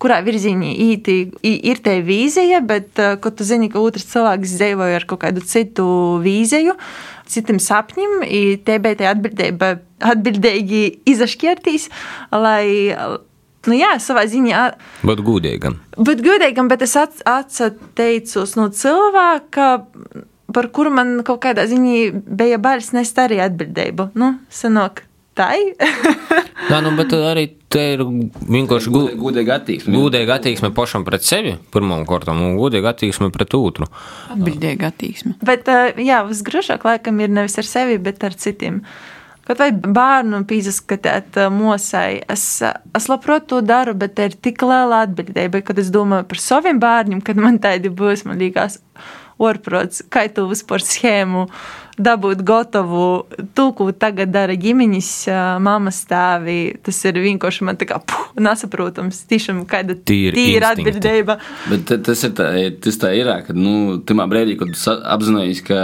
kurā virzienā īti ir tā vīzija, bet, ā, kad tu zini, ka otrs cilvēks dzīvoja ar kaut kādu citu vīziju, citiem sapņiem, i te bija tā atbildība, atbildīgi izašķirtīs, lai, nu jā, savā ziņā Būt gudīgam. Bet godīgam, bet es atteicos no cilvēka, par kuru man kaut kādā ziņā bija bail nest arī atbildību. Nu, senāk, tā ir. Jā, nu, bet arī te ir vienkārši gu- Gudīgi attieksme. gudīga attieksme pašam pret sevi, pirmām kārtām, un gudīga attieksme pret otru. Atbildīga attieksme. bet ā, jā, visgrūžāk laikam ir nevis ar sevi, bet ar citiem. Kaut vai bērnu pīzaskatīt ā, mosai, es, ā, es labprāt to daru, bet tā ir tik liela atbildība, kad es domāju par saviem bērniem, kad man tādi būs, man liekas, orprots, kā tu vispār schēmu dabūt gatavu, to, ko tagad dara ģimeņas, mammas tēvi. Tas ir vienkārši man tā kā puh, nesaprotams, tiešām kāda Tīri tīra atbildība. Bet ta- tas ir tā, tas tā ir, ka nu, tajā brīdī, kad tu apzinājies, ka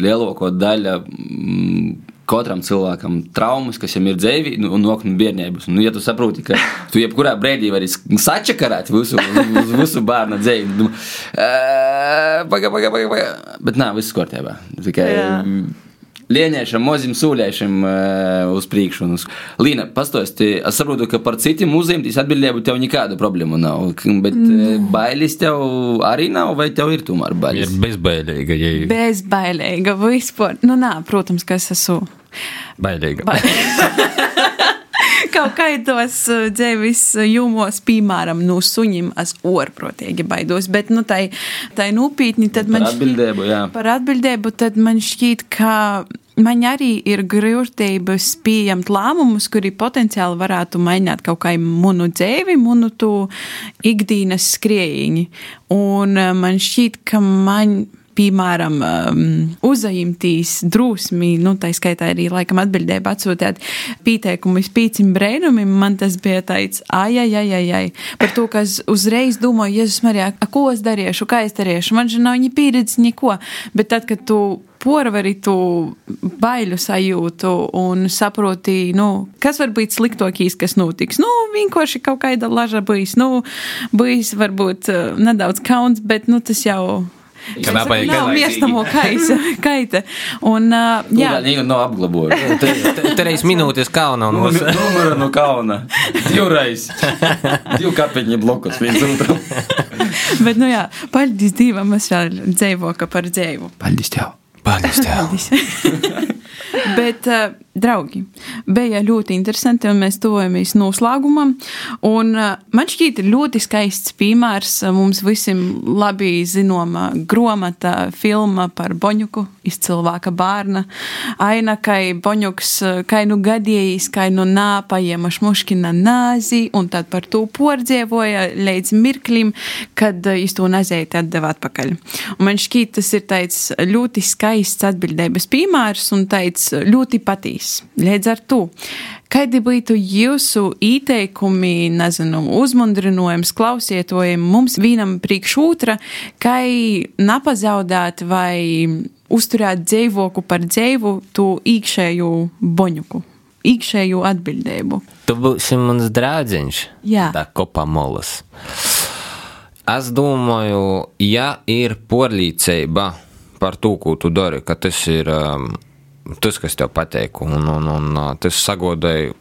lielāko daļu mm, katram cilvēkam traumas, kas viņam ir dzīvi, nu, un nokļūt bērnības. Nu, ja tu saproti, ka tu jebkurā brīdī vari sačakarēt visu, uz visu bērnu dzīvi, nu, pagaidi, pagaidi, pagaidi, paga. bet nē, viss kārtībā. Tikai. Lieniešam, mozim sūļiešam uh, uz priekšu. Uz... Līna, pastāsti, es saprotu, ka par citiem uzņemties atbildību tev nekāda problēma nav. Bet mm. bailes tev arī nav, vai tev ir tomēr Ir bailes? bezbailīga, ja ir Bezbailīga vispār. Nu, nā, protams, ka es esmu. Bailīga. Ba- Kaut kādos uh, dzīves jūmos, piemēram, no suņiem, es orprotīgi baidos. Bet, nu, tai, tai nopietni, tad Par man atbildību, jā. par atbildību, tad man šķiet, ka man arī ir grūtības pieņemt lēmumus, kuri potenciāli varētu mainīt kaut kā manu dzīvi, manu to ikdienas skrējiņu. Un eh, man šķiet, ka man. Piemēram, um, uzņemtīs drusmi, nu, tā skaitā arī laikam atbildēja atsūtīt pieteikumu spīcim brēnumim. Man tas bija tāds, ai, ai, ai, ai, ai. Par to, ka es uzreiz domāju, Jēzus, Marijā, ko es darīšu, kā es darīšu. Man žēl nav viņa pieredze, neko. Bet tad, kad tu porvari tu baiļu sajūtu un saproti, nu, kas var būt sliktākais, kas notiks. Nu, vienkārši kaut kāda laža bijis, nu, bijis varbūt eh, nedaudz kauns, bet, nu, tas jau. Kad abai Nav miestamo kaisa, kaita. Un, uh, jā, viņa nav apglabājusi. Trīs minūtes kauna un mums. Numura no kalna. Divreiz. Divu kapeņu blokus viens otram. bet, nu jā, paldies Dievam, es vēl dzīvoju, ka par dzīvu. Paldies tev. Paldies tev. Bet, uh, draugi, bija ļoti interesanti, un mēs tuvojamies noslēgumam. Un, uh, man šķiet, ļoti skaists piemērs uh, mums visiem labi zināma grāmata, filma par Boņuku, izcilvāka bērna. Aina, kai Boņuks, kai nu gadījis, kai nu nā, paņēma šmuškina nāzi, un tad par to pordzievoja līdz mirklim, kad iz to nazēti atdeva atpakaļ. Un man šķiet, tas ir tāds ļoti skaists atbildības piemērs un tāds ļoti patīs. Līdz ar to, kādi būtu jūsu ieteikumi, nezinu, uzmundrinājums klausietojiem mums vienam priekš otra, kā napazaudēt vai uzturēt dzīvoku par dzīvu to iekšējo boņuku, iekšējo atbildību. Tu būsi mans draugs. Jā. Tā kopā molas. Es domāju, ja ir porlīdzība par to, ko tu dari, ka tas ir um, tas, kas tev patīk, un, un, un uh, tas sagodēja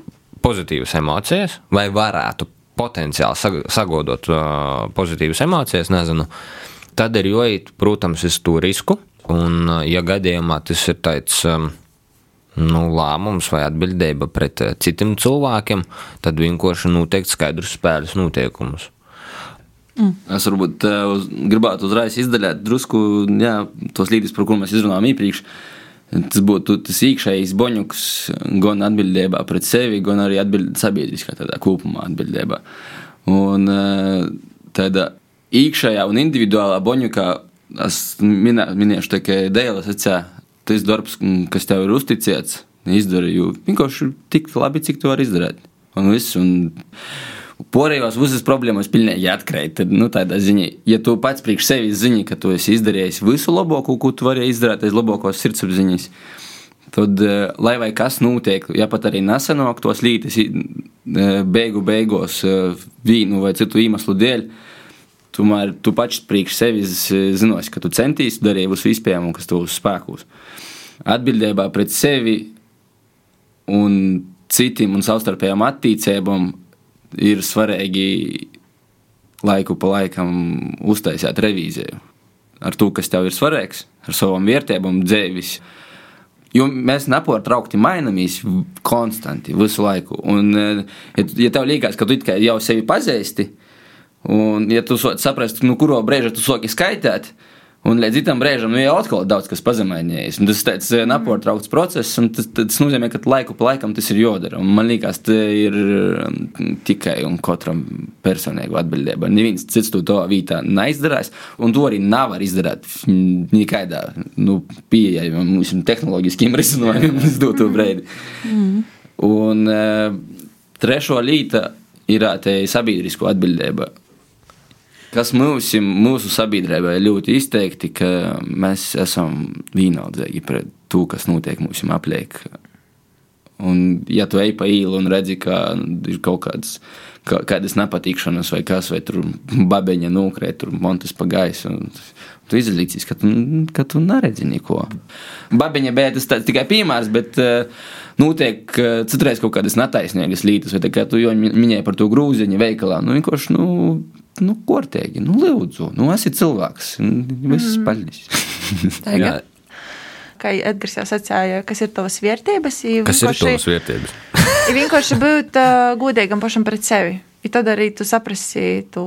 pozitīvas emocijas, vai varētu potenciāli sag- sagodot uh, pozitīvas emocijas, nezinu, tad ir jāiet, protams, uz to risku, un, uh, ja gadījumā tas ir tāds. Um, nu, lēmums vai atbildība pret eh, citiem cilvēkiem, tad vienkārši noteikt skaidrus spēles noteikumus. Es varbūt eh, uz, gribētu uzreiz izdaļāt drusku jā, tos līdzekļus, par kuriem mēs izrunājām iepriekš. Tas būtu tas iekšējais boņuks, gan atbildībā pret sevi, gan arī atbild, sabiedriskā tādā kopumā atbildībā. Un eh, tāda iekšējā un individuālā boņukā es minē, minēšu tikai dēļa secā, tas darbs, kas tev ir uzticēts, izdara, jo vienkārši tik labi, cik to var izdarīt. Un viss, un Porējos visas problēmas pilnīgi atkrīt. Nu, tādā ziņā, ja tu pats priekš sevis zini, ka tu esi izdarījis visu labāko, ko tu vari izdarīt aiz labākos sirdsapziņas, tad, eh, lai vai kas notiek, ja pat arī nesanāk tos lītis, eh, beigu beigās eh, vīnu vai citu iemeslu dēļ, tomēr tu pats priekš sevis zinosi, ka tu centīsi darīt visu iespējamo, kas tev uz spēkos. Atbildībā pret sevi un citiem un savstarpējām attīstībām ir svarīgi laiku pa laikam uztaisīt revīziju ar to, kas tev ir svarīgs, ar savām vērtībām, dzīves. Jo mēs nepārtraukti mainamies konstanti visu laiku. Un, eh, ja, ja tev liekas, ka tu jau sevi pazīsti, un ja tu so- saprastu, nu, kuro brīža tu sāki skaitīt, un līdz tam brīžam nu, jau atkal daudz kas pazemainījies. Un Tas tāds eh, nepārtraukts process, un tas, tas nozīmē, ka laiku pa laikam tas ir jādara. Man liekas, tas ir um, tikai un katram personīgi atbildība. Neviens cits to tā vietā neizdarās, un to arī nevar izdarīt mm, nekādā nu, pieejamā mums tehnoloģiskiem risinājumiem uz doto brīdi. Un uh, trešo līta ir sabiedrisko atbildība. Kas mums, mūsu sabiedrībā ir ļoti izteikti, ka mēs esam vienaldzīgi pret to, kas notiek mūsu apliek. Un, ja tu ej pa īlu un redzi, ka ir kaut kādas, kā, kādas nepatikšanas, vai kas, vai tur babeņa nokrīt, tur montes pa gaisu, tu izlīdzīs, ka tu, ka tu neredzi neko. Babeņa bija tas tāds tikai piemērs, bet uh, notiek uh, citreiz kaut kādas netaisnīgas lietas, vai tā kā tu jau mi- minēji par to grūziņu veikalā, nu vienkārši, nu, nu kortēgi, nu lūdzu, nu esi cilvēks, viss mm. Tagad. Kā Edgars jau sacīja, kas ir tavas vērtības? i Kas ir tavas vērtības? ir vienkārši būt uh, godīgam pašam pret sevi. I tad arī tu saprasi tu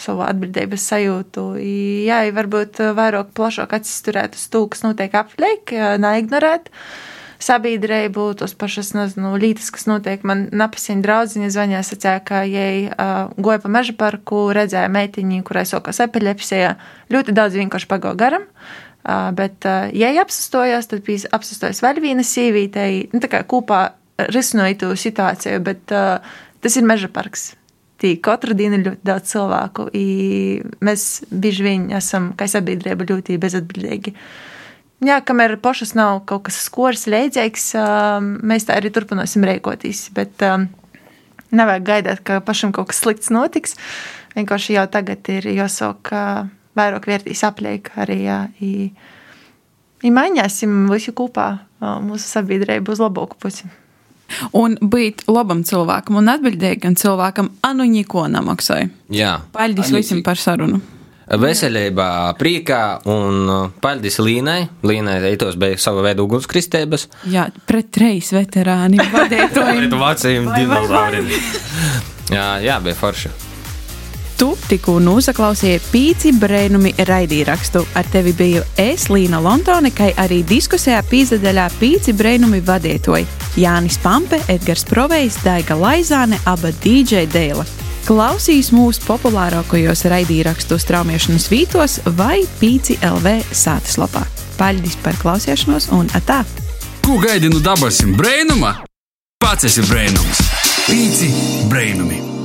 savu atbildības sajūtu. I, jā, i varbūt uh, vairāk plašāk atsisturēt uz to, kas notiek apkārt, neignorēt. Sabiedrību, tos pašas nezinu, lietas, kas notiek. Man napasiņa draudziņa zvanīja, sacīja, ka jej uh, goja pa meža parku, redzēja meitiņu, kurai sokās epilepsija. Ļoti daudz vienkārši pagāja garam. Uh, bet, uh, ja apstāstojās, tad bija apstāstojās vēl viena sīvīte, nu, tā kā kopā risināja to situāciju, bet uh, tas ir meža parks. Tī katru dienu ir ļoti daudz cilvēku. i Mēs bieži vien esam, kā sabiedrība, ļoti bezatbildīgi. Jā, kamēr pašas nav kaut kas skors, leidzīgs, uh, mēs tā arī turpināsim rīkoties. Bet um, nevajag gaidīt, ka pašam kaut kas slikts notiks. Vienkārši jau tagad ir jāsāk vairāk vērtīs apliek arī, jā, i, i mainīsim visi kopā mūsu sabiedrību uz labāku pusi. Un būt labam cilvēkam un atbildīgam cilvēkam, anu neko nemaksāja. Jā. Paldies visiem par sarunu! Veselībā, priekā un paldies Līnai. Līnai eitos bija sava veida ugunskristības. Jā, pret trejas veterāni vadītājiem. Vācijiem dinozauriem. jā, jā, bija forši. Tu tikko noklausīji pīci brēnumi raidīrakstu. Ar tevi biju es, Līna Lontone, kā arī diskusijā pīzdaļā pīci brēnumi vadītoji Jānis Pampe, Edgars Provejs, Daiga Laizāne, aba DJ Dēla. Klausīs mūsu populārākajos raidīrakstu straumēšanas vītos vai pīci LV sātaslapā. Paldies par klausīšanos un atā! Ko gaidi no dabasim brēnuma? Pats esi brēnums! Pīci brēnumi!